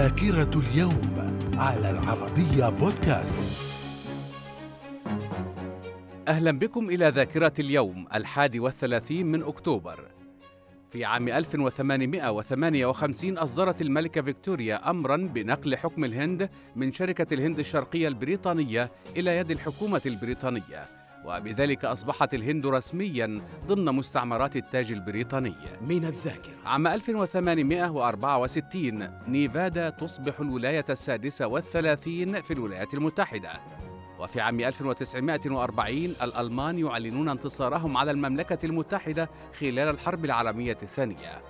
ذاكرة اليوم على العربية بودكاست. أهلا بكم إلى ذاكرة اليوم الحادي والثلاثين من أكتوبر. في عام 1858 أصدرت الملكة فيكتوريا أمرا بنقل حكم الهند من شركة الهند الشرقية البريطانية إلى يد الحكومة البريطانية. وبذلك أصبحت الهند رسميا ضمن مستعمرات التاج البريطاني. من الذاكرة. عام 1864 نيفادا تصبح الولاية السادسة والثلاثين في الولايات المتحدة. وفي عام 1940 الألمان يعلنون انتصارهم على المملكة المتحدة خلال الحرب العالمية الثانية.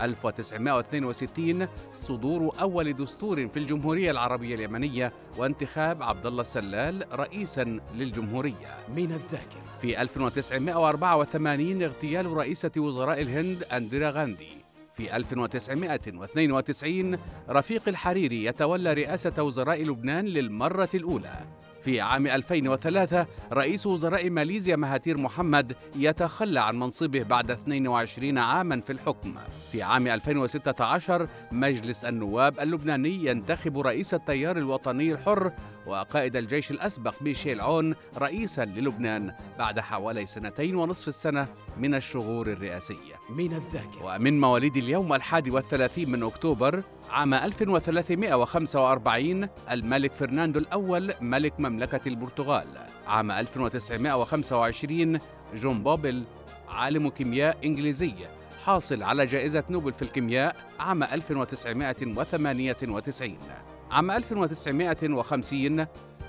1962 صدور أول دستور في الجمهورية العربية اليمنية وانتخاب عبد الله السلال رئيسا للجمهورية. من الذاكرة. في 1984 اغتيال رئيسة وزراء الهند أندرا غاندي. في 1992 رفيق الحريري يتولى رئاسة وزراء لبنان للمرة الأولى. في عام 2003 رئيس وزراء ماليزيا مهاتير محمد يتخلى عن منصبه بعد 22 عاما في الحكم. في عام 2016 مجلس النواب اللبناني ينتخب رئيس التيار الوطني الحر وقائد الجيش الأسبق ميشيل عون رئيسا للبنان بعد حوالي سنتين ونصف السنة من الشغور الرئاسية من الذاكرة. ومن مواليد اليوم الحادي والثلاثين من أكتوبر عام 1345 الملك فرناندو الأول ملك مملكة البرتغال. عام 1925 جون بوبل عالم كيمياء إنجليزي. حاصل على جائزة نوبل في الكيمياء عام 1998 عام 1950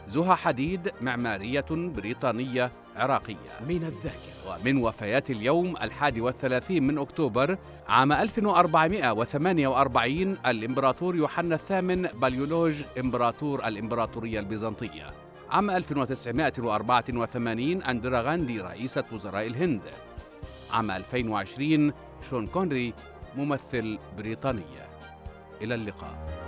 زها حديد معمارية بريطانية عراقية. من الذاكرة. ومن وفيات اليوم الحادي والثلاثين من أكتوبر عام 1448 الإمبراطور يوحنا الثامن بليولوج إمبراطور الإمبراطورية البيزنطية. عام 1984 أنديرا غاندي رئيسة وزراء الهند. عام 2020 شون كونري ممثل بريطاني إلى اللقاء.